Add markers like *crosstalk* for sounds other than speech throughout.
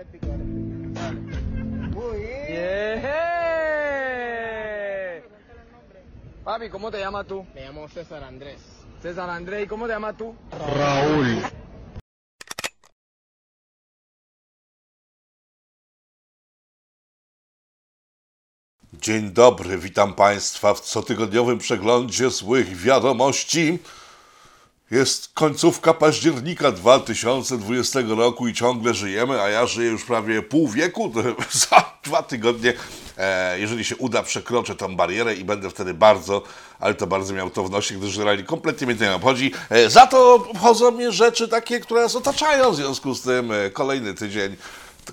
Nombre. Papi, ¿cómo te llamas tú? Me llamo César Andrés. César Andrés, ¿y cómo te llamas tú? Raúl. Dzień dobry, witam Państwa w cotygodniowym przeglądzie złych wiadomości. Jest końcówka października 2020 roku i ciągle żyjemy, a ja żyję już prawie pół wieku. *laughs* Za dwa tygodnie, e, jeżeli się uda, przekroczę tą barierę i będę wtedy bardzo, ale to bardzo miał to w nosie, gdyż generalnie kompletnie mnie to nie obchodzi. E, za to obchodzą mnie rzeczy takie, które nas otaczają, w związku z tym e, kolejny tydzień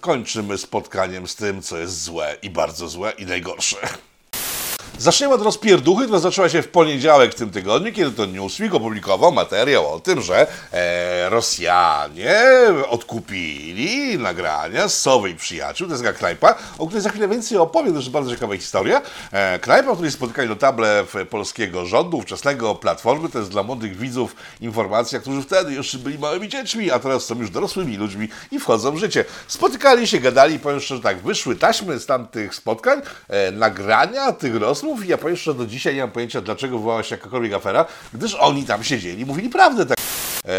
kończymy spotkaniem z tym, co jest złe i bardzo złe i najgorsze. Zaczniemy od rozpierduchy, która zaczęła się w poniedziałek w tym tygodniu, kiedy to Newsweek opublikował materiał o tym, że e, Rosjanie odkupili nagrania z Sowy i Przyjaciół, to jest taka knajpa, o której za chwilę więcej opowiem, to jest bardzo ciekawa historia. E, knajpa, w której spotykali notable polskiego rządu, ówczesnego Platformy, to jest dla młodych widzów informacja, którzy wtedy jeszcze byli małymi dziećmi, a teraz są już dorosłymi ludźmi i wchodzą w życie. Spotykali się, gadali powiem szczerze tak, wyszły taśmy z tamtych spotkań, e, nagrania tych rozmów i ja powiem szczerze, do dzisiaj nie mam pojęcia, dlaczego wywołała się jakakolwiek afera, gdyż oni tam siedzieli mówili prawdę. Tak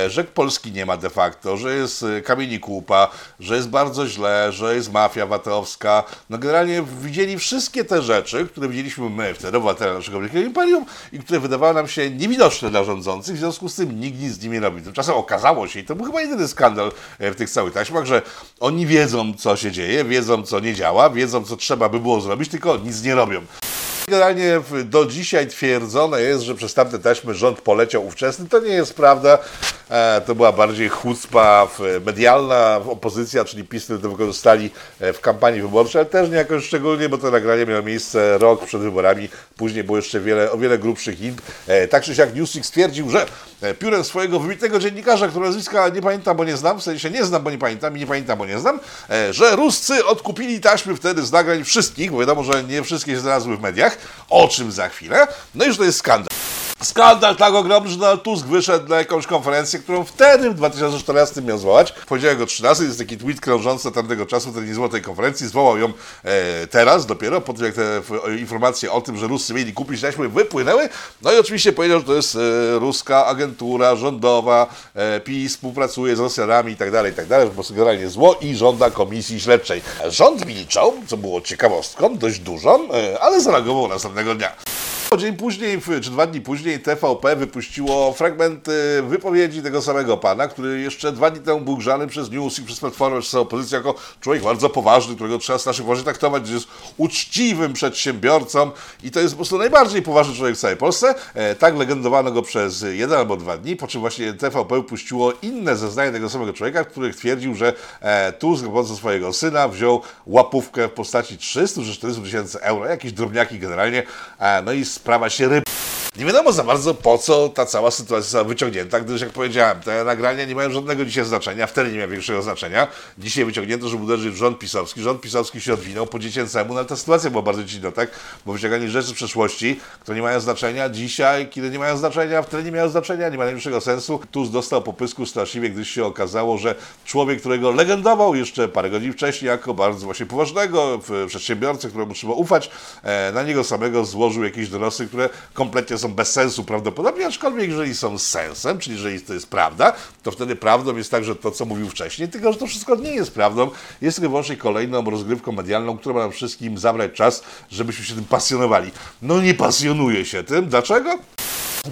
że Polski nie ma de facto, że jest e, kamieni kupa, że jest bardzo źle, że jest mafia VAT-owska. No generalnie widzieli wszystkie te rzeczy, które widzieliśmy my wtedy, obywatele naszego wielkiego imperium i które wydawały nam się niewidoczne dla rządzących, w związku z tym nikt nic z nimi nie robi. Tymczasem okazało się, i to był chyba jedyny skandal e, w tych całych taśmach, że oni wiedzą, co się dzieje, wiedzą, co nie działa, wiedzą, co trzeba by było zrobić, tylko nic nie robią. Generalnie do dzisiaj twierdzone jest, że przez tamte taśmy rząd poleciał ówczesny. To nie jest prawda. E, to była bardziej chucpa medialna, opozycja, czyli PiS, które to wykorzystali e, w kampanii wyborczej, ale też nie jakoś szczególnie, bo to nagranie miało miejsce rok przed wyborami. Później było jeszcze wiele, o wiele grubszych int. E, tak czy siak Newsweek stwierdził, że piórem swojego wybitnego dziennikarza, którego nazwiska nie pamiętam, bo nie znam, w sensie nie znam, bo nie pamiętam i nie pamiętam, bo nie znam, że Ruscy odkupili taśmy wtedy z nagrań wszystkich, bo wiadomo, że nie wszystkie się znalazły w mediach, o czym za chwilę. No i że to jest skandal. Skandal tak ogromny, że Donald Tusk wyszedł na jakąś konferencję, którą wtedy w 2014 miał zwołać. Poniedziałek o 13 jest taki tweet krążący tamtego czasu, wtedy nie tej konferencji, zwołał ją e, teraz dopiero, po tym jak te informacje o tym, że Ruscy mieli kupić taśmy wypłynęły. No i oczywiście powiedział, że to jest e, ruska agentura rządowa, e, PiS współpracuje z Rosjanami i tak dalej, tak dalej, po prostu generalnie zło i żąda komisji śledczej. Rząd milczał, co było ciekawostką, dość dużą, e, ale zareagował następnego dnia. Dzień później, czy dwa dni później, TVP wypuściło fragmenty wypowiedzi tego samego pana, który jeszcze dwa dni temu był grzany przez News i przez Platformę, przez opozycję jako człowiek bardzo poważny, którego trzeba strasznie poważnie traktować, jest uczciwym przedsiębiorcą i to jest po prostu najbardziej poważny człowiek w całej Polsce. E, tak legendowano go przez jeden albo dwa dni, po czym właśnie TVP wypuściło inne zeznania tego samego człowieka, w których twierdził, że e, Tusk za pomocą swojego syna wziął łapówkę w postaci 300 czy 400 tysięcy euro, jakieś drobniaki generalnie, e, no i sprawa się. Nie wiadomo za bardzo po co ta cała sytuacja została wyciągnięta, gdyż jak powiedziałem, te nagrania nie mają żadnego dzisiaj znaczenia, wtedy nie miały większego znaczenia. Dzisiaj wyciągnięto, żeby uderzyć w rząd pisowski. Rząd pisowski się odwinął po dziecięcemu, no ale ta sytuacja była bardzo dziwna, tak? Bo wyciąganie rzeczy z przeszłości, które nie mają znaczenia dzisiaj, kiedy nie mają znaczenia, wtedy nie mają znaczenia, nie ma najmniejszego sensu. Tusk dostał po pysku straszliwie, gdyż się okazało, że człowiek, którego legendował jeszcze parę godzin wcześniej jako bardzo właśnie poważnego w- przedsiębiorcę, któremu trzeba ufać, e, na niego samego złożył jakieś donosy, które kompletnie są bez sensu prawdopodobnie, aczkolwiek jeżeli są z sensem, czyli jeżeli to jest prawda, to wtedy prawdą jest także to, co mówił wcześniej, tylko że to wszystko nie jest prawdą, jest tylko wyłącznie kolejną rozgrywką medialną, która ma nam wszystkim zabrać czas, żebyśmy się tym pasjonowali. No nie pasjonuje się tym. Dlaczego?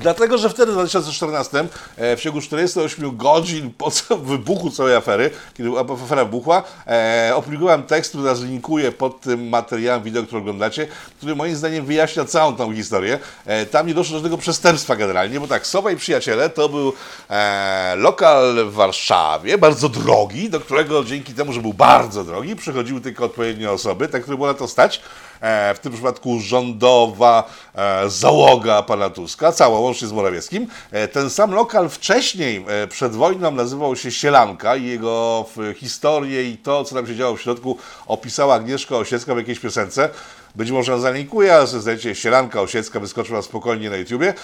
Dlatego, że wtedy w 2014, e, w ciągu 48 godzin po wybuchu całej afery, kiedy afera wybuchła, e, opublikowałem tekst, który nas linkuje pod tym materiałem wideo, który oglądacie, który moim zdaniem wyjaśnia całą tą historię. E, tam nie doszło do żadnego przestępstwa generalnie, bo tak, Sowa i Przyjaciele to był e, lokal w Warszawie, bardzo drogi, do którego dzięki temu, że był bardzo drogi, przychodziły tylko odpowiednie osoby, te, które było na to stać. E, w tym przypadku rządowa e, załoga pana Tuska, cała łącznie z Morawieckim. E, ten sam lokal wcześniej, przed wojną, nazywał się Sielanka i jego historię i to, co tam się działo w środku, opisała Agnieszka Osiecka w jakiejś piosence. być może zalinkuję, ale znajdziecie Sielanka Osiecka, wyskoczy Wam spokojnie na YouTubie.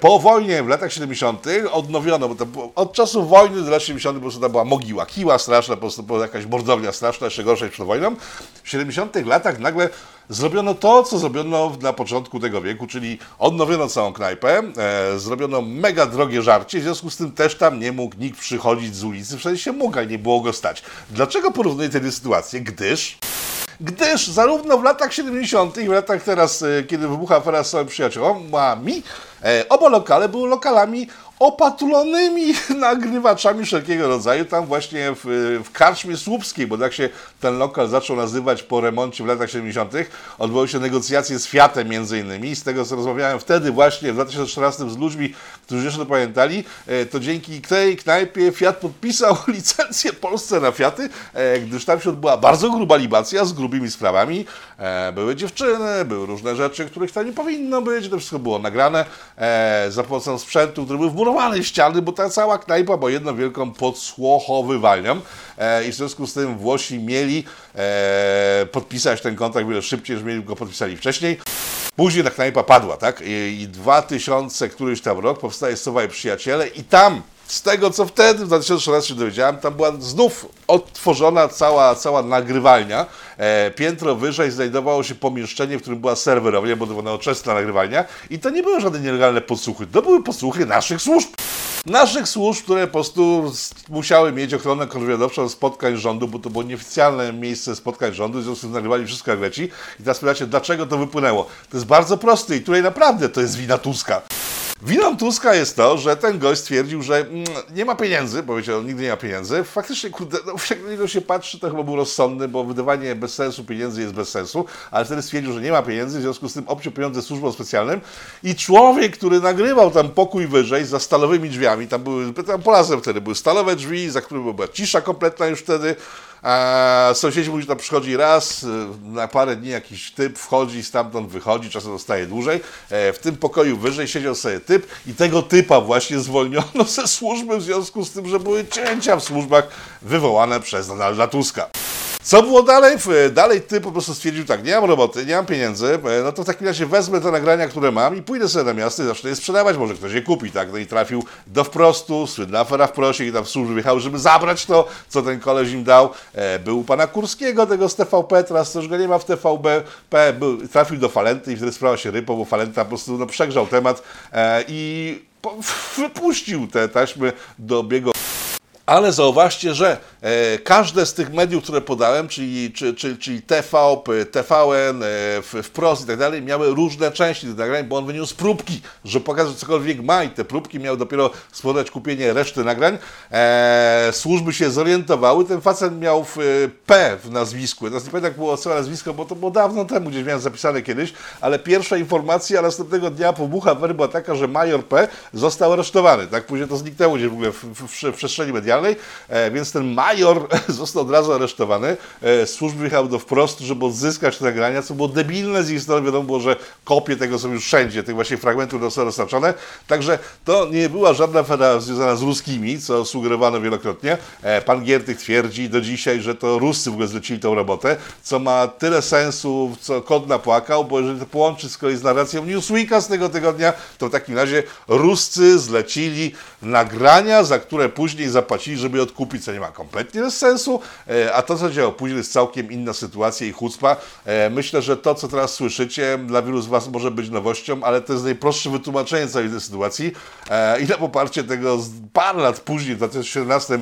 Po wojnie w latach 70. odnowiono, bo to od czasu wojny do lat 70. po prostu była mogiła, kiła straszna, po prostu była jakaś mordownia straszna, jeszcze gorsza niż przed wojną. W 70. latach nagle zrobiono to, co zrobiono na początku tego wieku, czyli odnowiono całą knajpę, e, zrobiono mega drogie żarcie, w związku z tym też tam nie mógł nikt przychodzić z ulicy, w sensie mógł, ale nie było go stać. Dlaczego porównuję te dwie sytuacje? Gdyż gdyż zarówno w latach 70. i w latach teraz, e, kiedy wybucha afera z przyjaciółmi, e, oba lokale były lokalami opatulonymi *laughs* nagrywaczami wszelkiego rodzaju, tam właśnie w, w Karczmie Słupskiej, bo tak się ten lokal zaczął nazywać po remoncie w latach 70., odbyły się negocjacje z Fiatem między innymi z tego, co rozmawiałem wtedy właśnie w 2014 z ludźmi, którzy jeszcze to pamiętali, e, to dzięki tej knajpie Fiat podpisał *laughs* licencję Polsce na Fiaty, e, gdyż tam się odbyła bardzo gruba libacja z grubymi sprawami. E, Były dziewczyny, były różne rzeczy, których tam nie powinno być, to wszystko było nagrane za pomocą sprzętu, który był wmurowany w ściany, bo ta cała knajpa była jedną wielką podsłuchowywalnią i w związku z tym Włosi mieli podpisać ten kontrakt wiele szybciej, niż mieli go podpisali wcześniej. Później ta knajpa padła, tak? I, i 2000 któryś tam rok powstaje Sowa i Przyjaciele i tam, z tego co wtedy, w 2013 się dowiedziałem, tam była znów odtworzona cała, cała nagrywalnia. E, piętro wyżej znajdowało się pomieszczenie, w którym była serwerownia, bo to była nowoczesna nagrywalnia i to nie były żadne nielegalne podsłuchy, to były podsłuchy naszych służb naszych służb, które po prostu musiały mieć ochronę kontrwywiadowczą spotkań rządu, bo to było nieoficjalne miejsce spotkań rządu, w związku z tym nagrywali wszystko jak leci. I teraz pytacie, dlaczego to wypłynęło? To jest bardzo proste i tutaj naprawdę to jest wina Tuska. Winą Tuska jest to, że ten gość stwierdził, że mm, nie ma pieniędzy, powiedział, nigdy nie ma pieniędzy. Faktycznie, kurde, no, jak na niego się patrzy, to chyba był rozsądny, bo wydawanie bez sensu pieniędzy jest bez sensu, ale wtedy stwierdził, że nie ma pieniędzy, w związku z tym obciął pieniądze służbom specjalnym i człowiek, który nagrywał tam pokój wyżej za stalowymi drzwiami, tam były, tam polazem wtedy były stalowe drzwi, za którymi była cisza kompletna już wtedy, a sąsiedzi mówią, że tam przychodzi raz y, na parę dni jakiś typ, wchodzi, stamtąd wychodzi, czasem zostaje dłużej. E, w tym pokoju wyżej siedział sobie typ i tego typa właśnie zwolniono *laughs* ze służby w związku z tym, że były cięcia w służbach wywołane przez Donalda Tuska. Co było dalej? Dalej ty po prostu stwierdził tak, nie mam roboty, nie mam pieniędzy, e, no to w takim razie wezmę te nagrania, które mam i pójdę sobie na miasto i zacznę je sprzedawać, może ktoś je kupi, tak? No i trafił do wprostu, słynna afera w prosie i tam w służby wjechał, żeby zabrać to, co ten koleś im dał. E, był u pana Kurskiego, tego z TVP, teraz też go nie ma w TVP, był, trafił do Falenty i wtedy sprawa się rypą, bo Falenta po prostu no, przegrzał temat e, i wypuścił te taśmy do biegu. Ale zauważcie, że e, każde z tych mediów, które podałem, czyli, czy, czy, czyli TV, TVN, e, Wprost i tak dalej, miały różne części tych nagrań, bo on wyniósł próbki, że pokazać cokolwiek ma i te próbki miały dopiero spowodować kupienie reszty nagrań. E, służby się zorientowały, ten facet miał w, e, P w nazwisku. Teraz nie pamiętam, jak było całe nazwisko, bo to było dawno temu, gdzieś miałem zapisane kiedyś, ale pierwsza informacja następnego dnia po wybuchu była taka, że major P został aresztowany. Tak później to zniknęło gdzieś w ogóle w, w, w przestrzeni medialnej e, więc ten major *laughs* został od razu aresztowany. E, służby wjechały do wprost, żeby odzyskać te nagrania, co było debilne z ich strony. Wiadomo było, że kopie tego są już wszędzie, tych właśnie fragmentów zostały dostarczone. Także to nie była żadna afera związana z ruskimi, co sugerowano wielokrotnie. E, pan Giertych twierdzi do dzisiaj, że to Ruscy w ogóle zlecili tą robotę, co ma tyle sensu, co kod napłakał, bo jeżeli to połączy z kolei z narracją Newsweeka z tego tygodnia, to w takim razie Ruscy zlecili nagrania, za które później zapłacili zapłacili, żeby je odkupić, co nie ma kompletnie bez sensu, e, a to, co działo później, jest całkiem inna sytuacja i chucpa. E, myślę, że to, co teraz słyszycie, dla wielu z Was może być nowością, ale to jest najprostsze wytłumaczenie całej tej sytuacji. E, i na poparcie tego parę lat później, w 2017,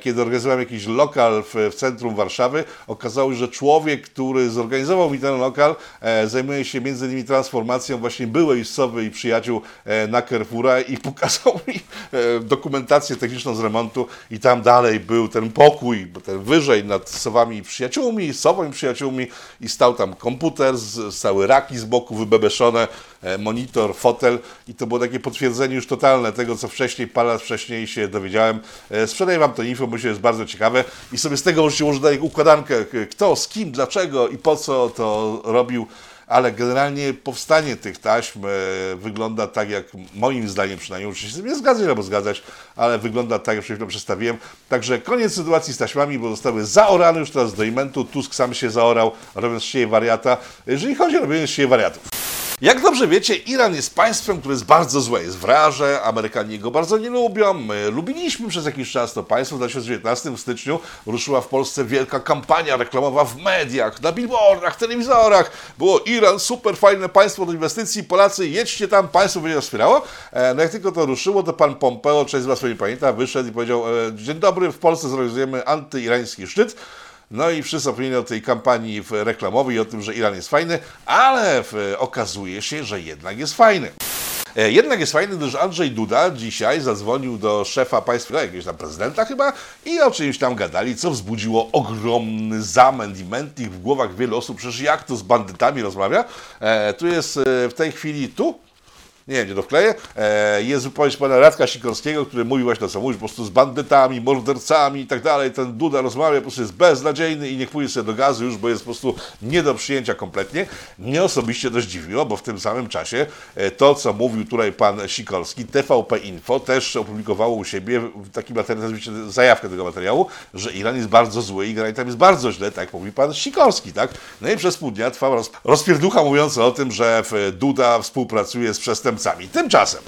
kiedy organizowałem jakiś lokal w, w centrum Warszawy, okazało się, że człowiek, który zorganizował mi ten lokal, zajmuje się między innymi transformacją właśnie byłej Sowy i przyjaciół na Carrefoura i *laughs* pokazał mi dokumentację techniczną z remontu i tam dalej był ten pokój, ten wyżej nad Sowami i przyjaciółmi, Sową i przyjaciółmi i stał tam komputer, stały raki z boku wybebeszone, e, monitor, fotel i to było takie potwierdzenie już totalne tego, co wcześniej, parę lat wcześniej się dowiedziałem. E, sprzedaję Wam to info, bo się jest bardzo ciekawe i sobie z tego możecie ułożyć układankę, kto, z kim, dlaczego i po co to robił ale generalnie powstanie tych taśm e, wygląda tak, jak moim zdaniem przynajmniej, oczywiście nie zgadzać albo zgadzać, ale wygląda tak, jak przed chwilą przedstawiłem. Także koniec sytuacji z taśmami, bo zostały zaorane już teraz do imentu. Tusk sam się zaorał, robiąc z siebie wariata. Jeżeli chodzi o robienie z siebie wariatów. Jak dobrze wiecie, Iran jest państwem, które jest bardzo złe. Jest wraże, Amerykanie go bardzo nie lubią. My lubiliśmy przez jakiś czas to państwo. W 2019 w styczniu ruszyła w Polsce wielka kampania reklamowa w mediach, na billboardach, telewizorach. Było Iran, super fajne państwo do inwestycji, Polacy, jedźcie tam, państwo będzie wspierało. E, No jak tylko to ruszyło, to pan Pompeo, część z was pewnie pamięta, wyszedł i powiedział, e, dzień dobry, w Polsce zorganizujemy antyirański szczyt. No i wszyscy zapomnieli o tej kampanii reklamowej o tym, że Iran jest fajny, ale okazuje się, że jednak jest fajny. E, Jednak jest fajny, gdyż Andrzej Duda dzisiaj zadzwonił do szefa państwa, jakiegoś tam prezydenta chyba, i o czymś tam gadali, co wzbudziło ogromny zamęt i mętlik w głowach wielu osób. Przecież jak to z bandytami rozmawia? E, tu jest e, w tej chwili, tu, nie wiem, gdzie to wkleję, e, jest wypowiedź pana Radka Sikorskiego, który mówi właśnie to, co mówi, po prostu z bandytami, mordercami i tak dalej. Ten Duda rozmawia, po prostu jest beznadziejny i niech pójdzie sobie do gazu już, bo jest po prostu nie do przyjęcia kompletnie. Mnie osobiście to zdziwiło, bo w tym samym czasie e, to, co mówił tutaj pan Sikorski, TVP Info też opublikowało u siebie taki materiał, nazwijcie zajawkę tego materiału, że Iran jest bardzo zły i generalnie tam jest bardzo źle, tak mówi pan Sikorski, tak? No i przez pół dnia trwała roz, rozpierducha mówiąca o tym, że Duda współpracuje z Tymczasem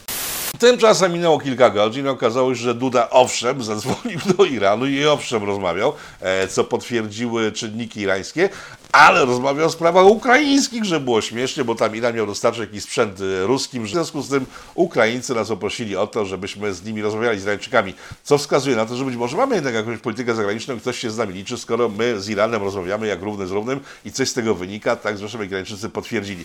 Tymczasem minęło kilka godzin okazało się, że Duda owszem *laughs* zadzwonił do Iranu i owszem rozmawiał, e, co potwierdziły czynniki irańskie, ale rozmawiał o sprawach ukraińskich, że było śmiesznie, bo tam Iran miał dostarczyć jakiś sprzęt ruskim. W związku z tym Ukraińcy nas poprosili o to, żebyśmy z nimi rozmawiali, z Irańczykami, co wskazuje na to, że być może mamy jednak jakąś politykę zagraniczną ktoś się z nami liczy, skoro my z Iranem rozmawiamy jak równy z równym i coś z tego wynika, tak zresztą Irańczycy potwierdzili.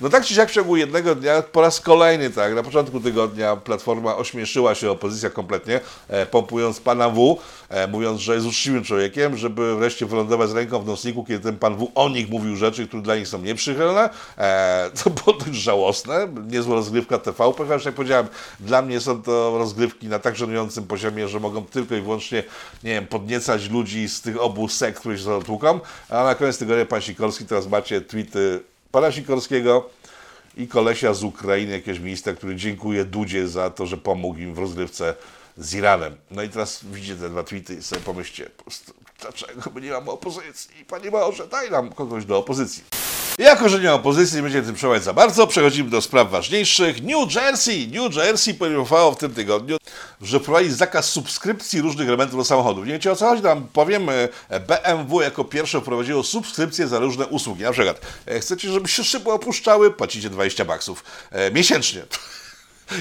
No tak czy siak w ciągu jednego dnia, po raz kolejny, tak, na początku tygodnia Platforma ośmieszyła się opozycja kompletnie, e, pompując pana W, e, mówiąc, że jest uczciwym człowiekiem, żeby wreszcie wylądować z ręką w nocniku, kiedy ten pan W o nich mówił rzeczy, które dla nich są nieprzychylne. E, to było dość żałosne, niezła rozgrywka TVP, chociaż jak powiedziałem, dla mnie są to rozgrywki na tak żenującym poziomie, że mogą tylko i wyłącznie, nie wiem, podniecać ludzi z tych obu sekt, które się zatłuką, a na koniec tygodnia pan Sikorski, teraz macie tweety pana Sikorskiego i kolesia z Ukrainy, jakiegoś ministra, który dziękuje Dudzie za to, że pomógł im w rozgrywce z Iranem. No i teraz widzicie te dwa tweety i sobie pomyślcie, dlaczego my nie mamy opozycji? Panie Boże, daj nam kogoś do opozycji. Jako, że nie ma opozycji, nie będziemy tym przełać za bardzo, przechodzimy do spraw ważniejszych. New Jersey! New Jersey poinformowało w tym tygodniu, że wprowadzi zakaz subskrypcji różnych elementów do samochodów. Nie wiecie o co chodzi? Tam powiem, e, BMW jako pierwsze wprowadziło subskrypcje za różne usługi. Na przykład, e, chcecie, żeby się szyby opuszczały? Płacicie 20 baksów e, miesięcznie. *laughs*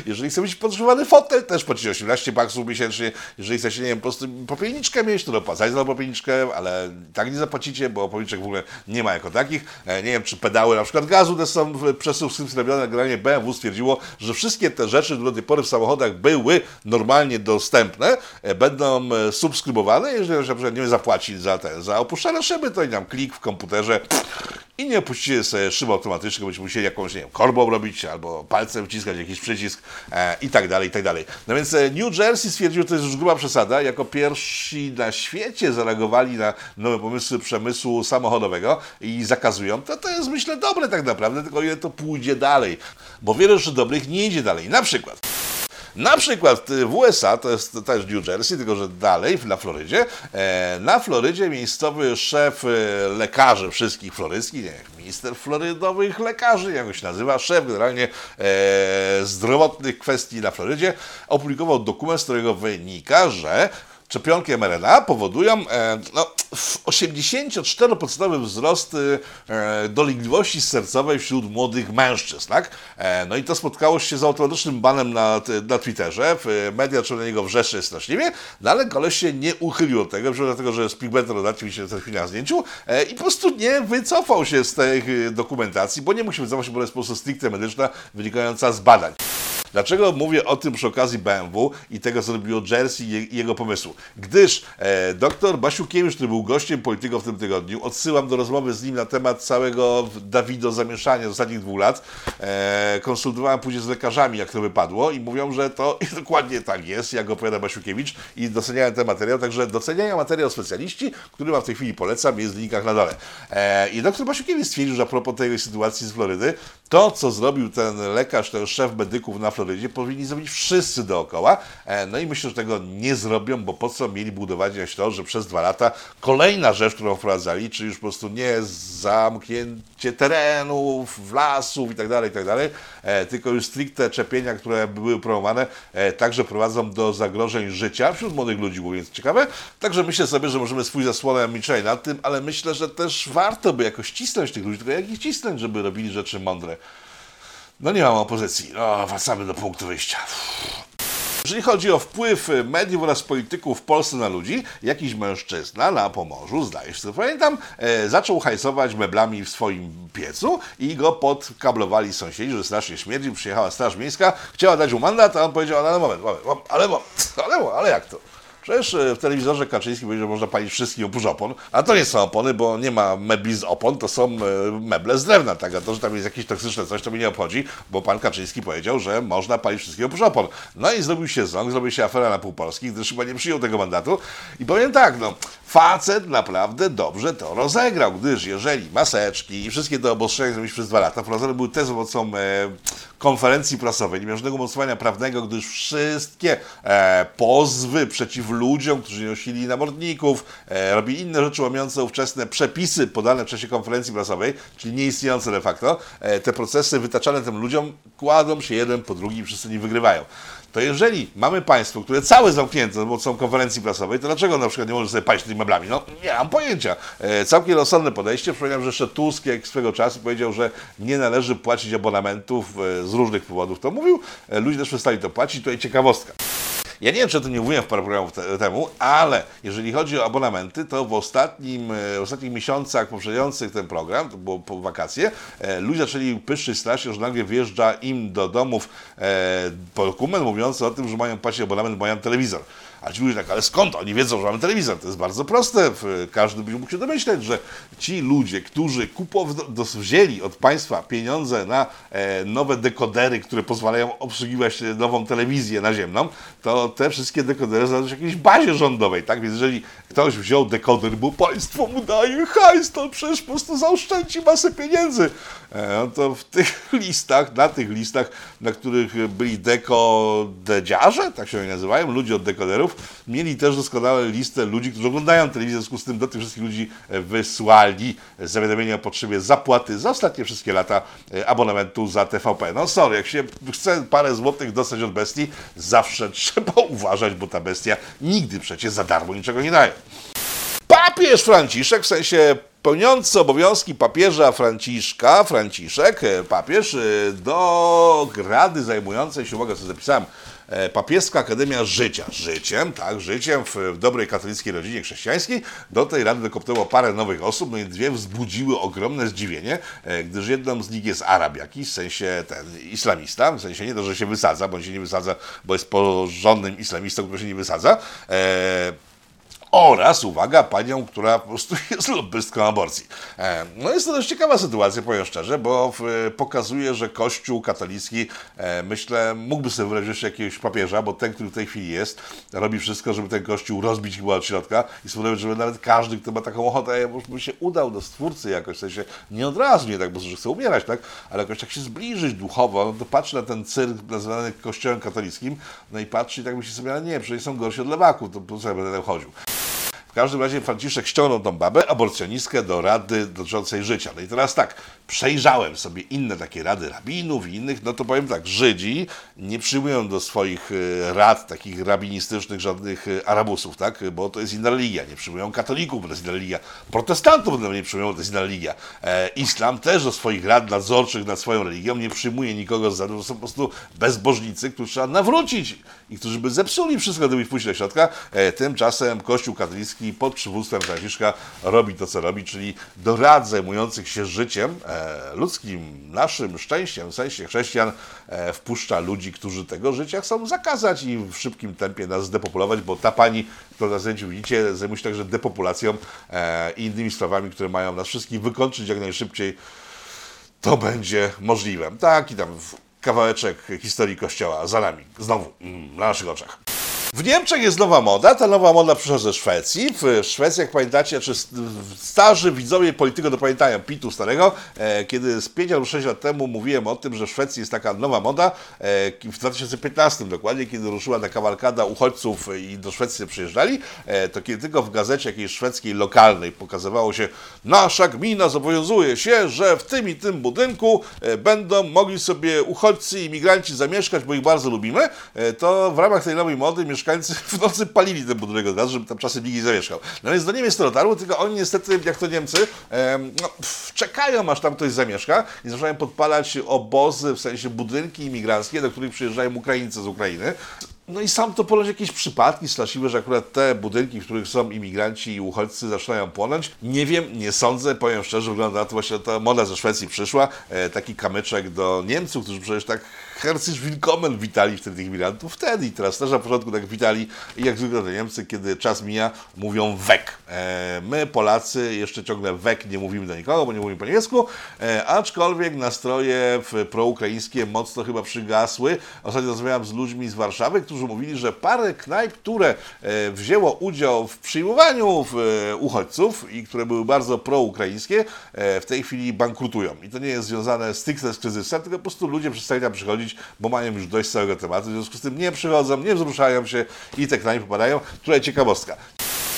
Jeżeli chce mieć podgrzewany fotel, też płacicie 18 baksów miesięcznie. Jeżeli chcecie, nie wiem, po prostu popielniczkę mieć, to dopłacacie za popielniczkę, ale tak nie zapłacicie, bo popielniczek w ogóle nie ma jako takich. E, Nie wiem, czy pedały na przykład gazu też są przez subskrypcję robione. Generalnie BMW stwierdziło, że wszystkie te rzeczy, do tej pory w samochodach były normalnie dostępne, e, będą e, subskrybowane. Jeżeli na przykład nie zapłacić za te, za opuszczane szyby, to i nam klik w komputerze i nie opuścicie sobie szyby automatyczne, będziecie musieli jakąś, nie wiem, korbą robić albo palcem wciskać jakiś przycisk e, i tak dalej, i tak dalej. No więc e, New Jersey stwierdził, że to jest już gruba przesada. Jako pierwsi na świecie zareagowali na nowe pomysły przemysłu samochodowego i zakazują. To, to jest myślę dobre tak naprawdę, tylko ile to pójdzie dalej. Bo wiele rzeczy dobrych nie idzie dalej. Na przykład na przykład y, w USA, to jest też New Jersey, tylko że dalej, na Florydzie, e, na Florydzie miejscowy szef e, lekarzy wszystkich floryckich, nie wiem, minister florydowych lekarzy, jak się nazywa, szef generalnie e, zdrowotnych kwestii na Florydzie, opublikował dokument, z którego wynika, że Szczepionki mRNA powodują e, no, w 84% wzrost e, dolegliwości sercowej wśród młodych mężczyzn. Tak? E, no i to spotkało się z automatycznym banem na, na Twitterze. W, media niego wrzeszczeć straszliwie, no ale koleś się nie uchylił od tego, dlatego, że z pigmentem dodatkiem się w chwili na zdjęciu e, i po prostu nie wycofał się z tej e, dokumentacji, bo nie musi wycofać się, bo jest po prostu stricte medyczna, wynikająca z badań. Dlaczego mówię o tym przy okazji BMW i tego, co robiło Jersey i jego pomysłu? Gdyż e, dr Basiukiewicz, który był gościem polityką w tym tygodniu, odsyłam do rozmowy z nim na temat całego Dawido zamieszania z ostatnich dwóch lat. E, konsultowałem później z lekarzami, jak to wypadło i mówią, że to *laughs* dokładnie tak jest, jak opowiada Basiukiewicz i doceniałem ten materiał, także doceniają materiał specjaliści, który wam w tej chwili polecam, jest w linkach na dole. E, I dr Basiukiewicz stwierdził, że a propos tej sytuacji z Florydy, to, co zrobił ten lekarz, ten szef medyków na Florydzie, powinni zrobić wszyscy dookoła. E, no i myślę, że tego nie zrobią, bo po co mieli budować to, że przez dwa lata kolejna rzecz, którą wprowadzali, czyli już po prostu nie zamknięcie terenów, lasów i tak dalej, i tak e, tylko już stricte czepienia, które były promowane, e, także prowadzą do zagrożeń życia wśród młodych ludzi, więc ciekawe. Także myślę sobie, że możemy swój zasłonę milczeć nad tym, ale myślę, że też warto by jakoś cisnąć tych ludzi, tylko jak ich cisnąć, żeby robili rzeczy mądre. No nie mam opozycji. No, wracamy do punktu wyjścia. Jeżeli chodzi o wpływ mediów oraz polityków w Polsce na ludzi, jakiś mężczyzna na Pomorzu, zdaje się, pamiętam, e, zaczął hajsować meblami w swoim piecu i go podkablowali sąsiedzi, że strasznie śmierdzi, przyjechała Straż Miejska, chciała dać mu mandat, a on powiedział, ale moment, moment, moment ale, ale, ale jak to? Przecież e, w telewizorze Kaczyński powiedział, że można palić wszystkich oprócz opon, a to nie są opony, bo nie ma mebli z opon, to są e, meble z drewna, tak? A to, że tam jest jakieś toksyczne coś, to mnie nie obchodzi, bo pan Kaczyński powiedział, że można palić wszystkich oprócz opon. No i zrobił się ząg, zrobił się afera na pół Polski, gdyż chyba nie przyjął tego mandatu. I powiem tak, no, facet naprawdę dobrze to rozegrał, gdyż jeżeli maseczki i wszystkie te obostrzenia zrobiliśmy przez dwa lata, wprowadzone były te za pomocą e, konferencji prasowej, nie miał mocowania prawnego, gdyż wszystkie e, pozwy przeciw ludziom, którzy nosili namordników, e, robili inne rzeczy łamiące ówczesne przepisy podane w czasie konferencji prasowej, czyli nieistniejące de facto, e, te procesy wytaczane tym ludziom kładą się jeden po drugim, wszyscy nie wygrywają to jeżeli mamy państwo, które całe zamknięte za pomocą konferencji prasowej, to dlaczego na przykład nie może sobie paść tymi meblami? No nie mam pojęcia. E, całkiem rozsądne podejście. Przypominam, że jeszcze Tusk jak swego czasu powiedział, że nie należy płacić abonamentów e, z różnych powodów. To mówił. E, ludzie też przestali to płacić. Tutaj ciekawostka. Ja nie wiem, czy o tym nie mówiłem w parę programów te, temu, ale jeżeli chodzi o abonamenty, to w ostatnim, e, w ostatnich miesiącach poprzedzających ten program, to było po wakacje, e, ludzie zaczęli pyszczyć strasznie, że nagle wjeżdża im do domów e, dokument mówiący o tym, że mają płacić abonament, mają telewizor. A ci ludzie tak, ale skąd oni wiedzą, że mamy telewizor? To jest bardzo proste. Każdy by mógł się domyśleć, że ci ludzie, którzy kupow, wzięli od państwa pieniądze na e, nowe dekodery, które pozwalają obsługiwać nową telewizję naziemną, to te wszystkie dekodery znajdują się w jakiejś bazie rządowej, tak? Więc jeżeli ktoś wziął dekoder, bo państwo mu daje hajs, to przecież po prostu zaoszczędzi masę pieniędzy. E, no to w tych *laughs* listach, na tych listach, na których byli dekodedziarze, tak się oni nazywają, ludzie od dekoderów, mieli też doskonałe listę ludzi, którzy oglądają telewizję, w związku z tym do tych wszystkich ludzi e, wysłali zawiadomienie o potrzebie zapłaty za ostatnie wszystkie lata e, abonamentu za TVP. No sorry, jak się chce parę złotych dostać od bestii, zawsze *laughs* trzeba uważać, bo ta bestia nigdy przecież za darmo niczego nie daje. Papież Franciszek, w sensie pełniący obowiązki papieża Franciszka, Franciszek, e, papież, do rady zajmującej się, uwaga, co zapisałem, papieska Akademia Życia. Życiem, tak, życiem w, w dobrej katolickiej rodzinie chrześcijańskiej. Do tej rady dokopnęło parę nowych osób, no i dwie wzbudziły ogromne zdziwienie, e, gdyż jedną z nich jest Arab jakiś, w sensie ten islamista, w sensie nie to, że się wysadza, bo on się nie wysadza, bo jest porządnym islamistą, który się nie wysadza. E, oraz, uwaga, panią, która po prostu *laughs* jest lobbystką aborcji. E, no jest to dość ciekawa sytuacja, powiem szczerze, bo pokazuje, że Kościół katolicki, e, myślę, mógłby sobie jeszcze jakiegoś papieża, bo ten, który w tej chwili jest, robi wszystko, żeby ten Kościół rozbić chyba od środka i spowodować, żeby nawet każdy, kto ma taką ochotę, by się udał do Stwórcy jakoś, w sensie nie od razu, nie tak, bo że chce umierać, tak, ale jakoś tak się zbliżyć duchowo, no to patrzy na ten cyrk nazywany Kościołem katolickim, no i patrzy i tak myśli sobie, ale nie, przecież są gorsi od lewaków, to po co ja będę chodził. W każdym razie Franciszek ściągnął tą babę, aborcjonistkę, do rady dotyczącej życia. No i teraz tak, przejrzałem sobie inne takie rady rabinów i innych, no to powiem tak, Żydzi nie przyjmują do swoich e, rad takich rabinistycznych żadnych e, arabusów, tak, bo to jest inna religia. Nie przyjmują katolików, bo to jest inna religia. Protestantów nie przyjmują, bo to jest inna religia. E, Islam też do swoich rad nadzorczych nad swoją religią nie przyjmuje nikogo z to są po prostu bezbożnicy, którzy trzeba nawrócić i którzy by zepsuli wszystko, gdyby ich wpuścić do środka. E, tymczasem Kościół katolicki pod przywództwem Franciszka robi to, co robi, czyli do rad zajmujących się życiem e, ludzkim, naszym szczęściem, w sensie chrześcijan, e, wpuszcza ludzi, którzy tego życia chcą zakazać i w szybkim tempie nas zdepopulować, bo ta pani, którą na zdjęciu widzicie, zajmuje się także depopulacją e, i innymi sprawami, które mają nas wszystkich wykończyć jak najszybciej to będzie możliwe. Tak, i tam kawałeczek historii Kościoła za nami, znowu, mm, na naszych oczach. W Niemczech jest nowa moda. Ta nowa moda przyszła ze Szwecji. W Szwecji, jak pamiętacie, czy starzy widzowie polityko to pamiętają Pitu starego, e, kiedy z 5 albo 6 lat temu mówiłem o tym, że w Szwecji jest taka nowa moda, e, w 2015 dokładnie, kiedy ruszyła ta kawalkada uchodźców i do Szwecji przyjeżdżali, e, to kiedy tylko w gazecie jakiejś szwedzkiej lokalnej pokazywało się, nasza gmina zobowiązuje się, że w tym i tym budynku będą mogli sobie uchodźcy i imigranci zamieszkać, bo ich bardzo lubimy, to w ramach tej nowej mody mieszkają mieszkańcy w nocy palili ten budynek od razu, żeby tam czasem nikt nie zamieszkał. No więc do Niemiec to dotarło, tylko oni niestety, jak to Niemcy, no, pff, czekają aż tam ktoś zamieszka i zaczynają podpalać obozy, w sensie budynki imigranckie, do których przyjeżdżają Ukraińcy z Ukrainy. No i sam to ponoć jakieś przypadki straszliwe, że akurat te budynki, w których są imigranci i uchodźcy zaczynają płonąć. Nie wiem, nie sądzę, powiem szczerze, wygląda na to właśnie, ta moda ze Szwecji przyszła, e, taki kamyczek do Niemców, którzy przecież tak herzlich willkommen witali wtedy tych imigrantów wtedy i teraz też na początku tak witali jak zwykle Niemcy, kiedy czas mija, mówią wek. E, my Polacy jeszcze ciągle wek nie mówimy do nikogo, bo nie mówimy po niemiecku, e, aczkolwiek nastroje proukraińskie mocno chyba przygasły. Ostatnio rozmawiałem z ludźmi z Warszawy, którzy mówili, że parę knajp, które e, wzięło udział w przyjmowaniu uchodźców i które były bardzo proukraińskie, w tej chwili bankrutują. I to nie jest związane stricte z kryzysem, tylko po prostu ludzie przestali tam przychodzić, bo mają już dość całego tematu, w związku z tym nie przychodzą, nie wzruszają się i te knajpy popadają. Tutaj ciekawostka.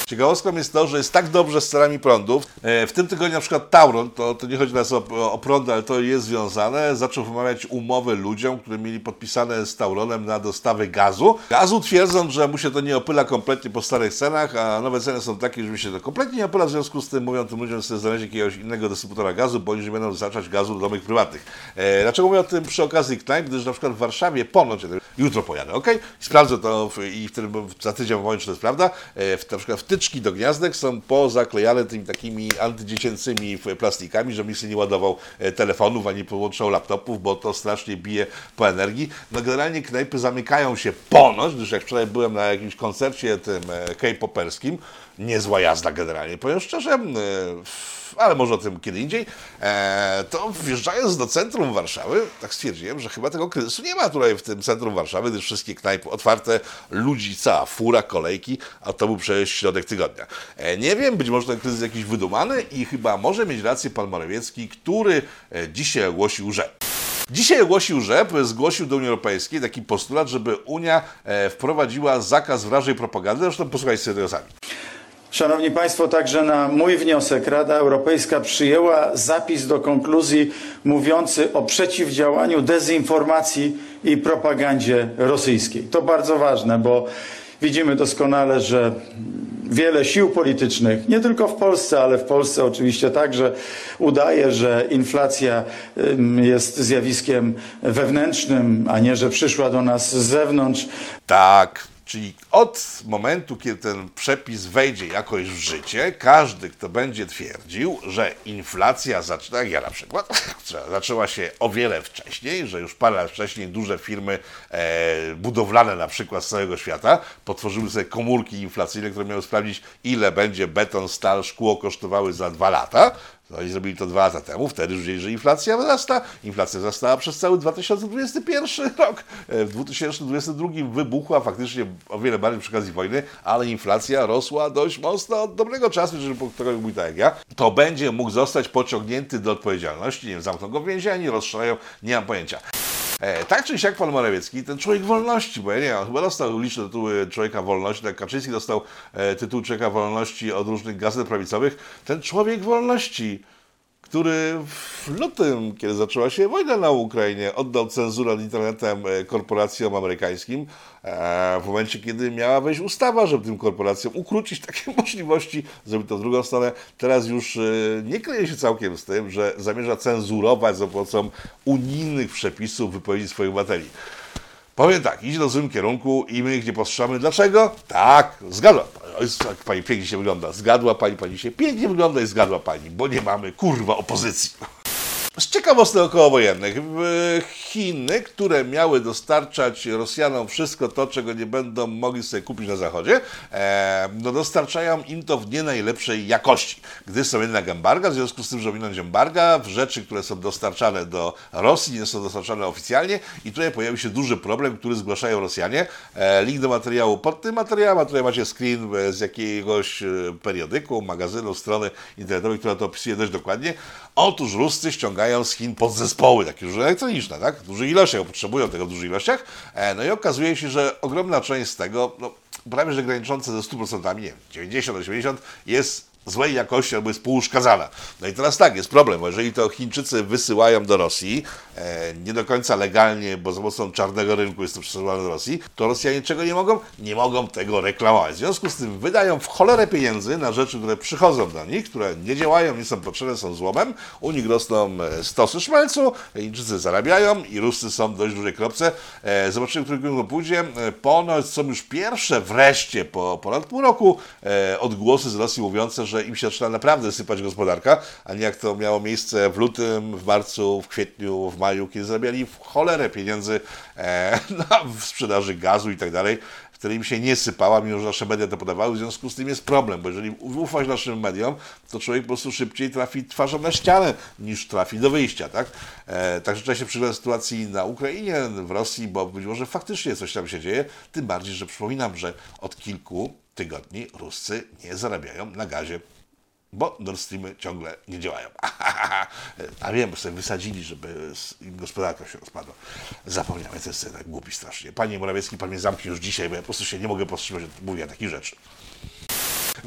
Ciekawostką jest to, że jest tak dobrze z cenami prądów. E, w tym tygodniu na przykład Tauron, to, to nie chodzi nas o, o prąd, ale to jest związane, zaczął wymawiać umowy ludziom, którzy mieli podpisane z Tauronem na dostawę gazu. Gazu twierdząc, że mu się to nie opyla kompletnie po starych cenach, a nowe ceny są takie, że mi się to kompletnie nie opyla, w związku z tym mówią tym ludziom, że sobie znaleźć jakiegoś innego dystrybutora gazu, bo oni nie będą dostarczać gazu do domów prywatnych. E, dlaczego mówię o tym przy okazji knajp? Gdyż na przykład w Warszawie ponoć, jutro pojadę, ok? Sprawdzę to w, i wtedy za tydzień mówię, czy to jest prawda. E, w, na przykład w wtyczki do gniazdek są pozaklejane tymi takimi antydziecięcymi plastikami, żeby nikt nie ładował e, telefonów, ani podłączał laptopów, bo to strasznie bije po energii. No generalnie knajpy zamykają się ponoć, gdyż jak wczoraj byłem na jakimś koncercie tym e, K-poperskim, niezła jazda generalnie, powiem szczerze, e, ale może o tym kiedy indziej, e, to wjeżdżając do centrum Warszawy, tak stwierdziłem, że chyba tego kryzysu nie ma tutaj w tym centrum Warszawy, gdyż wszystkie knajpy otwarte, ludzi cała fura, kolejki, a to był przecież środek tygodnia. E, nie wiem, być może ten kryzys jakiś wydumany i chyba może mieć rację pan Morawiecki, który dzisiaj ogłosił, że Dzisiaj ogłosił, że zgłosił do Unii Europejskiej taki postulat, żeby Unia wprowadziła zakaz wrażej propagandy. Zresztą posłuchajcie tego sami. Szanowni Państwo, także na mój wniosek Rada Europejska przyjęła zapis do konkluzji mówiący o przeciwdziałaniu dezinformacji i propagandzie rosyjskiej. To bardzo ważne, bo widzimy doskonale, że wiele sił politycznych, nie tylko w Polsce, ale w Polsce oczywiście także udaje, że inflacja jest zjawiskiem wewnętrznym, a nie, że przyszła do nas z zewnątrz. Tak, Czyli od momentu, kiedy ten przepis wejdzie jakoś w życie, każdy, kto będzie twierdził, że inflacja zaczyna, ja na przykład, *laughs* zaczęła się o wiele wcześniej, że już parę lat wcześniej duże firmy e, budowlane na przykład z całego świata potworzyły sobie komórki inflacyjne, które miały sprawdzić, ile będzie beton, stal, szkło kosztowały za dwa lata, no i zrobili to dwa lata temu, wtedy już wiedzieli, że inflacja wzrasta. Inflacja wzrastała przez cały 2021 rok. E, w 2022 wybuchła faktycznie o wiele bardziej przy okazji wojny, ale inflacja rosła dość mocno od dobrego czasu, jeżeli ktokolwiek mówi tak jak ja, to będzie mógł zostać pociągnięty do odpowiedzialności. Nie wiem, zamkną go w więzieniu, rozstrzelają, nie mam pojęcia. E, tak czy siak pan Morawiecki, ten człowiek wolności, bo ja nie wiem, chyba dostał liczne tytuły człowieka wolności, tak Kaczyński dostał e, tytuł człowieka wolności od różnych gazet prawicowych. Ten człowiek wolności który w lutym, kiedy zaczęła się wojna na Ukrainie, oddał cenzurę nad internetem e, korporacjom amerykańskim, e, w momencie, kiedy miała wejść ustawa, żeby tym korporacjom ukrócić takie *laughs* możliwości, zrobić to w drugą stronę. Teraz już e, nie kryje się całkiem z tym, że zamierza cenzurować za pomocą unijnych przepisów wypowiedzi swoich obywateli. Powiem tak, idzie do złym kierunku i my ich nie. Dlaczego? Tak, zgadła. O, jest, jak pani pięknie się wygląda. Zgadła pani, pani się pięknie wygląda i zgadła pani, bo nie mamy kurwa opozycji. Z ciekawostek okołowojennych. Chiny, które miały dostarczać Rosjanom wszystko to, czego nie będą mogli sobie kupić na Zachodzie, e, no dostarczają im to w nie najlepszej jakości. Gdy są jednak embarga, w związku z tym, że minąć embarga, w rzeczy, które są dostarczane do Rosji, nie są dostarczane oficjalnie i tutaj pojawił się duży problem, który zgłaszają Rosjanie. E, link do materiału pod tym materiałem, a tutaj macie screen e, z jakiegoś periodyku, magazynu, strony internetowej, która to opisuje dość dokładnie. Otóż Ruscy ściągają z Chin podzespoły, takie już elektroniczne, tak? W dużych ilościach, potrzebują tego w dużych ilościach. E, no i okazuje się, że ogromna część z tego, no, prawie że graniczące ze 100%, nie wiem, 90-80% jest złej jakości albo jest półuszkadzana. No i teraz tak, jest problem, bo jeżeli to Chińczycy wysyłają do Rosji, e, nie do końca legalnie, bo za pomocą czarnego rynku jest to przesyłane do Rosji, to Rosjanie czego nie mogą? Nie mogą tego reklamować. W związku z tym wydają w cholerę pieniędzy na rzeczy, które przychodzą do nich, które nie działają, nie są potrzebne, są złomem. U nich rosną e, stosy szmelcu, Chińczycy zarabiają i Ruscy są w dość dużej kropce. E, zobaczymy, w którym kierunku pójdzie. E, ponoć są już pierwsze wreszcie po ponad pół roku e, odgłosy z Rosji mówiące, że im się zaczyna naprawdę sypać gospodarka, a nie jak to miało miejsce w lutym, w marcu, w kwietniu, w maju, kiedy zarabiali w cholerę pieniędzy e, *laughs* na w sprzedaży gazu i tak dalej. Wtedy im się nie sypała, mimo że nasze media to podawały, w związku z tym jest problem, bo jeżeli ufać naszym mediom, to człowiek po prostu szybciej trafi twarzą na ścianę, niż trafi do wyjścia, tak? E, także trzeba się przyglądać sytuacji na Ukrainie, w Rosji, bo być może faktycznie coś tam się dzieje, tym bardziej, że przypominam, że od kilku tygodni Ruscy nie zarabiają na gazie bo Nord Streamy ciągle nie działają. *laughs* A wiem, bo sobie wysadzili, żeby gospodarka się rozpadła. Zapomniałem, to jest tak głupi strasznie. Panie Morawiecki, pan mnie zamknie już dzisiaj, bo ja po prostu się nie mogę powstrzymać od mówienia takich rzeczy.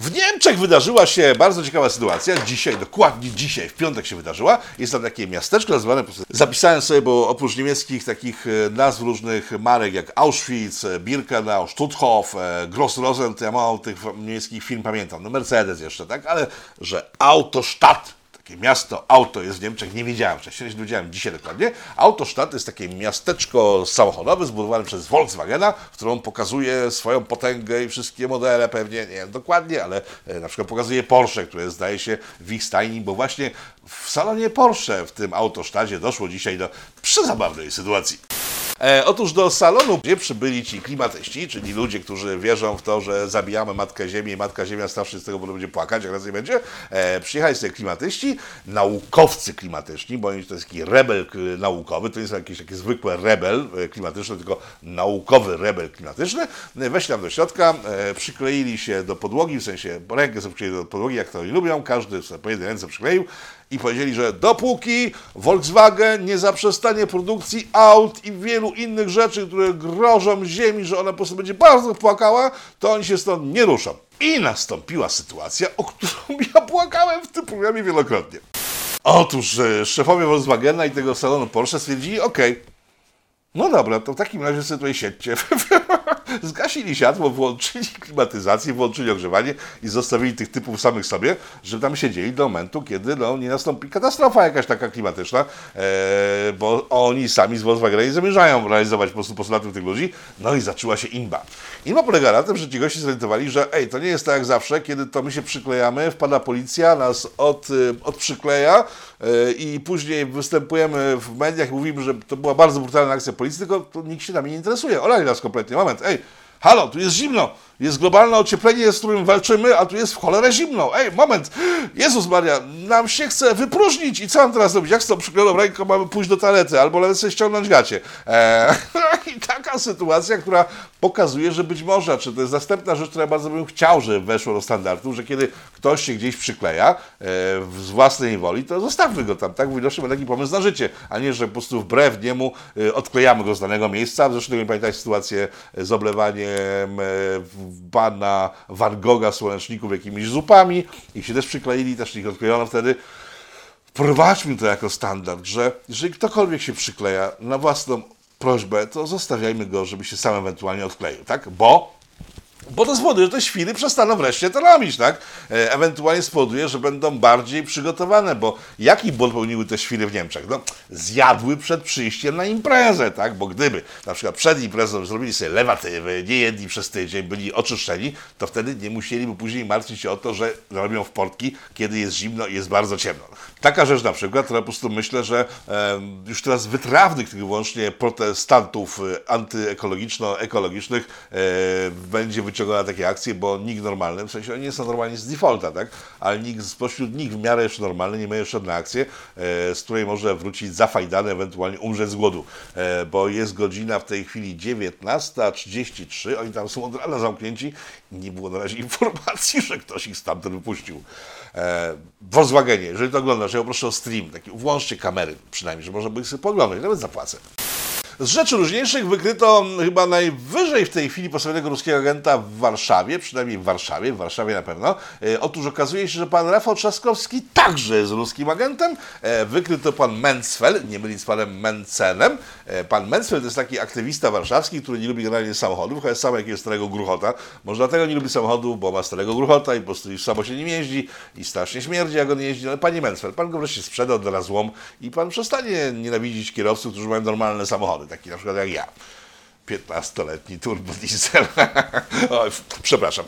W Niemczech wydarzyła się bardzo ciekawa sytuacja. Dzisiaj, dokładnie dzisiaj, w piątek się wydarzyła. Jest tam takie miasteczko prostu- zapisałem sobie, bo oprócz niemieckich takich e, nazw różnych marek jak Auschwitz, e, Birkenau, Stutthof, e, Gross-Rosen, to ja mało tych niemieckich firm pamiętam. No Mercedes jeszcze, tak? Ale że Autostadt takie miasto, auto jest w Niemczech, nie wiedziałem wcześniej, nie dowiedziałem dzisiaj dokładnie. Autostadt to jest takie miasteczko samochodowe zbudowane przez Volkswagena, w którą pokazuje swoją potęgę i wszystkie modele pewnie, nie wiem dokładnie, ale e, na przykład pokazuje Porsche, które zdaje się w ich stajni, bo właśnie w salonie Porsche w tym Autostadcie doszło dzisiaj do przezabawnej sytuacji. E, otóż do salonu, gdzie przybyli ci klimatyści, czyli ludzie, którzy wierzą w to, że zabijamy Matkę Ziemię i Matka Ziemia strasznie z tego będzie płakać, jak raz nie będzie, e, przyjechali sobie klimatyści, naukowcy klimatyczni, bo oni to jest taki rebel naukowy, to nie są jakieś takie zwykłe rebel e, klimatyczne, tylko naukowy rebel klimatyczny. Weszli tam do środka, e, przykleili się do podłogi, w sensie rękę sobie przykleili do podłogi, jak to oni lubią, każdy sobie po jednej ręce przykleił i powiedzieli, że dopóki Volkswagen nie zaprzestanie produkcji aut i wielu innych rzeczy, które grożą ziemi, że ona po prostu będzie bardzo płakała, to oni się stąd nie ruszą. I nastąpiła sytuacja, o którą *laughs* ja płakałem w tym programie wielokrotnie. Otóż e, szefowie Volkswagena i tego salonu Porsche stwierdzili, okej, no dobra, to w takim razie sobie tutaj siedźcie. *laughs* Zgasili światło, włączyli klimatyzację, włączyli ogrzewanie i zostawili tych typów samych sobie, żeby tam siedzieli do momentu, kiedy no, nie nastąpi katastrofa jakaś taka klimatyczna, e, bo oni sami z Volkswagena zamierzają realizować po prostu tych ludzi. No i zaczęła się inba. Inba polega na tym, że ci goście zorientowali, że ej, to nie jest tak jak zawsze, kiedy to my się przyklejamy, wpada policja, nas od, odprzykleja y, i później występujemy w mediach i mówimy, że to była bardzo brutalna akcja policji, tylko nikt się nami nie interesuje. Olali nas kompletnie. Moment, ej, halo, tu jest zimno. Jest globalne ocieplenie, z którym walczymy, a tu jest w cholerę zimno. Ej, moment! Jezus Maria, nam się chce wypróżnić i co mam teraz robić? Jak z tą przyklejoną ręką mamy pójść do toalety? Albo nawet sobie ściągnąć gacie. Eee, *laughs* I taka sytuacja, która pokazuje, że być może, czy to jest następna rzecz, która bardzo bym chciał, żeby weszło do standardów, że kiedy ktoś się gdzieś przykleja e, w- z własnej woli, to zostawmy go tam, tak? Widocznie ma taki pomysł na życie, a nie, że po prostu wbrew niemu e, odklejamy go z danego miejsca. Zresztą nie pamiętać sytuację z oblewaniem e, pana Van Gogha słoneczników jakimiś zupami i się też przykleili, też ich odklejono wtedy. Wprowadźmy to jako standard, że jeżeli ktokolwiek się przykleja na własną prośbę, to zostawiajmy go, żeby się sam ewentualnie odkleił, tak? Bo Bo to spowoduje, że te świry przestaną wreszcie to robić, tak? E, ewentualnie spowoduje, że będą bardziej przygotowane, bo jaki błąd popełniły te świry w Niemczech? No, zjadły przed przyjściem na imprezę, tak? Bo gdyby na przykład przed imprezą zrobili sobie lewatywy, nie jedli przez tydzień, byli oczyszczeni, to wtedy nie musieliby później martwić się o to, że robią w portki, kiedy jest zimno i jest bardzo ciemno. Taka rzecz na przykład, która po prostu myślę, że już teraz wytrawnych tych wyłącznie protestantów e, antyekologiczno-ekologicznych e, będzie wyciągała takie akcje, bo nikt normalny, w sensie oni nie są normalni z defaulta, tak? Ale nikt spośród nich w miarę jeszcze normalny nie ma jeszcze na akcję, e, z której może wrócić zafajdany, ewentualnie umrzeć z głodu, e, bo jest godzina w tej chwili 19.33, oni tam są od rana zamknięci nie było na razie *laughs* informacji, że ktoś ich stamtąd wypuścił. E, Volkswagenie, jeżeli to oglądasz, ja poproszę o stream, taki, włączcie kamery przynajmniej, że można by ich sobie poglądać, nawet zapłacę. Z rzeczy różniejszych wykryto chyba najwyżej w tej chwili postawionego ruskiego agenta w Warszawie, przynajmniej w Warszawie, w Warszawie na pewno. E, otóż okazuje się, że pan Rafał Trzaskowski także jest ruskim agentem. E, wykryto pan Mencfel, nie mylić z panem Mencenem. E, pan Mencfel to jest taki aktywista warszawski, który nie lubi generalnie samochodów, ale sam jakiegoś starego gruchota. Może dlatego nie lubi samochodów, bo ma starego gruchota i po prostu już samo się nim jeździ i strasznie śmierdzi, jak on jeździ. Ale panie Mencfel, pan go wreszcie sprzedał do złom i pan przestanie nienawidzić kierowców, którzy mają normalne samochody taki na przykład jak ja. 15-letni turbo diesel. *laughs* Oj, przepraszam.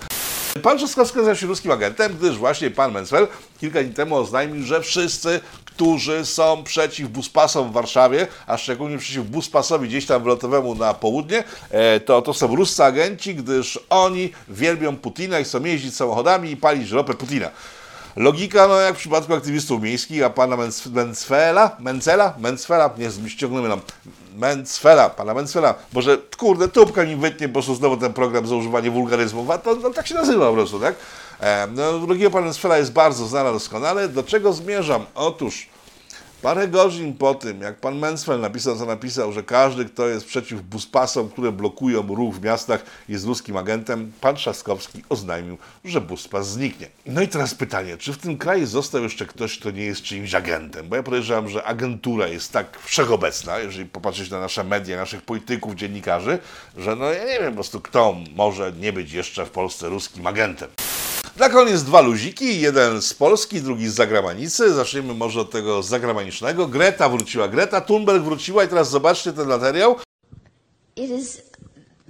Pan Trzaskowski nazywa się ruskim agentem, gdyż właśnie pan Mencfel kilka dni temu oznajmił, że wszyscy, którzy są przeciw buspasom w Warszawie, a szczególnie przeciw buspasowi gdzieś tam wylotowemu na południe, e, to, to są ruscy agenci, gdyż oni wielbią Putina i chcą jeździć samochodami i palić ropę Putina. Logika, no jak w przypadku aktywistów miejskich, a pana Mencfela, Mencela, Mencfela, nie ściągniemy nam, Mencfela, pana Mencfela, może kurde, tubka mi wytnie, bo prostu znowu ten program za używanie wulgaryzmów, a to no, tak się nazywa po prostu, tak? E, no, logika pana Mencfela jest bardzo znana doskonale. Do czego zmierzam? Otóż Parę godzin po tym, jak pan Mansfeld napisał, co napisał, że każdy, kto jest przeciw buspasom, które blokują ruch w miastach, jest ruskim agentem, pan Trzaskowski oznajmił, że buspas zniknie. No i teraz pytanie, czy w tym kraju został jeszcze ktoś, kto nie jest czyimś agentem? Bo ja podejrzewam, że agentura jest tak wszechobecna, jeżeli popatrzeć na nasze media, naszych polityków, dziennikarzy, że no ja nie wiem po prostu, kto może nie być jeszcze w Polsce ruskim agentem. Na koniec dwa luziki, jeden z Polski, drugi z zagranicy. Zaczniemy może od tego zagranicznego. Greta wróciła, Greta Thunberg wróciła i teraz zobaczcie ten materiał. It is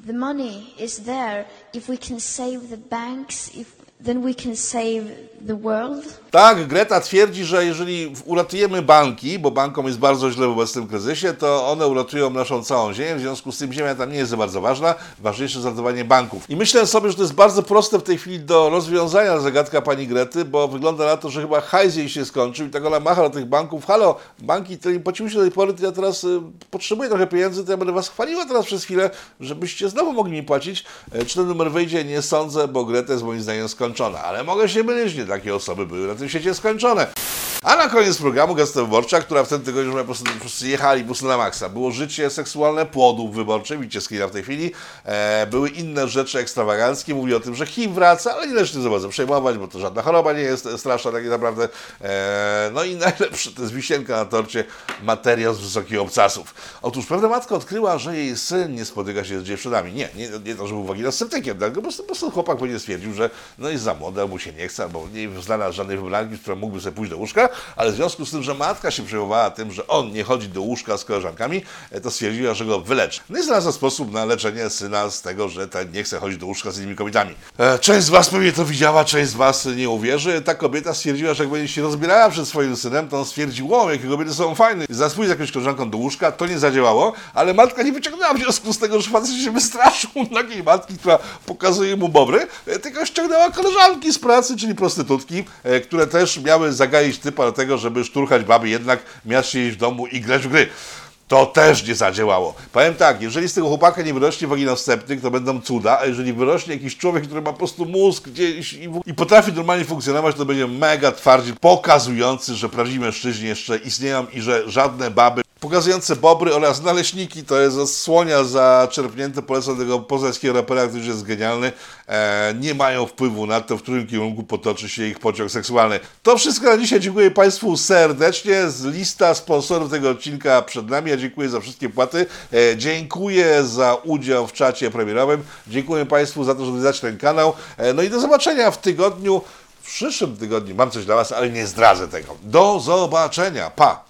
the money is there if we can save the banks if then we can save the world. Tak, Greta twierdzi, że jeżeli uratujemy banki, bo bankom jest bardzo źle w obecnym kryzysie, to one uratują naszą całą ziemię, w związku z tym ziemia tam nie jest za bardzo ważna, ważniejsze jest ratowanie banków. I myślę sobie, że to jest bardzo proste w tej chwili do rozwiązania zagadka pani Grety, bo wygląda na to, że chyba hajs jej się skończył i tak ona macha do tych banków, halo, banki, które nie płaciły się do tej pory, to ja teraz y, potrzebuję trochę pieniędzy, to ja będę was chwaliła teraz przez chwilę, żebyście znowu mogli mi płacić. E, czy ten numer wyjdzie? Nie sądzę, bo Greta jest moim zdaniem skończona, ale mogę się mylić, nie takie osoby były na tym świecie skończone. A na koniec programu Gazeta Wyborcza, która w tym tygodniu po prostu, po prostu jechali po na maksa. Było życie seksualne płodów wyborczych, widzicie screena w tej chwili. E, były inne rzeczy ekstrawaganckie. Mówi o tym, że HIV wraca, ale nie należy się za przejmować, bo to żadna choroba nie jest straszna tak naprawdę. E, no i *laughs* najlepsze, to jest wisienka na torcie, materiał z wysokich obcasów. Otóż pewna matka odkryła, że jej syn nie spotyka się z dziewczynami. Nie, nie, nie to, że był waginosceptykiem, tak? po, prostu, po prostu chłopak pewnie stwierdził, że no jest za młody, mu się nie chce, albo nie znalazł żadnej wybranki, z którą mógłby sobie pójść do łóżka, ale w związku z tym, że matka się przejmowała tym, że on nie chodzi do łóżka z koleżankami, e, to stwierdziła, że go wyleczy. No i znalazła sposób na leczenie syna z tego, że ten nie chce chodzić do łóżka z innymi kobietami. E, część z was pewnie to widziała, część z was nie uwierzy. Ta kobieta stwierdziła, że jak będzie się rozbierała przed swoim synem, to on stwierdził, o, jakie kobiety są fajne. Zasłuj z jakąś koleżanką do łóżka, to nie zadziałało, ale matka nie wyciągnęła wniosku z tego, że facet się wystraszył *laughs* takiej matki, która pokazuje mu bobry, e, tylko ściągnęła koleżanki z pracy, czyli prostytutki, które też miały zagaić typa do tego, żeby szturchać baby, jednak miał siedzieć w domu i grać w gry. To też nie zadziałało. Powiem tak, jeżeli z tego chłopaka nie wyrośnie waginosceptyk, to będą cuda, a jeżeli wyrośnie jakiś człowiek, który ma po prostu mózg gdzieś i, i potrafi normalnie funkcjonować, to będzie mega twardziel, pokazujący, że prawdziwi mężczyźni jeszcze istnieją i że żadne baby pokazujące bobry oraz naleśniki. To jest od słonia zaczerpnięte. Polecam tego poznańskiego rapera, który jest genialny. E, nie mają wpływu na to, w którym kierunku potoczy się ich pociąg seksualny. To wszystko na dzisiaj. Dziękuję Państwu serdecznie. Z lista sponsorów tego odcinka przed nami. Ja dziękuję za wszystkie płaty. E, dziękuję za udział w czacie premierowym. Dziękuję Państwu za to, że odwiedzacie ten kanał. E, no i do zobaczenia w tygodniu. W przyszłym tygodniu mam coś dla Was, ale nie zdradzę tego. Do zobaczenia. Pa!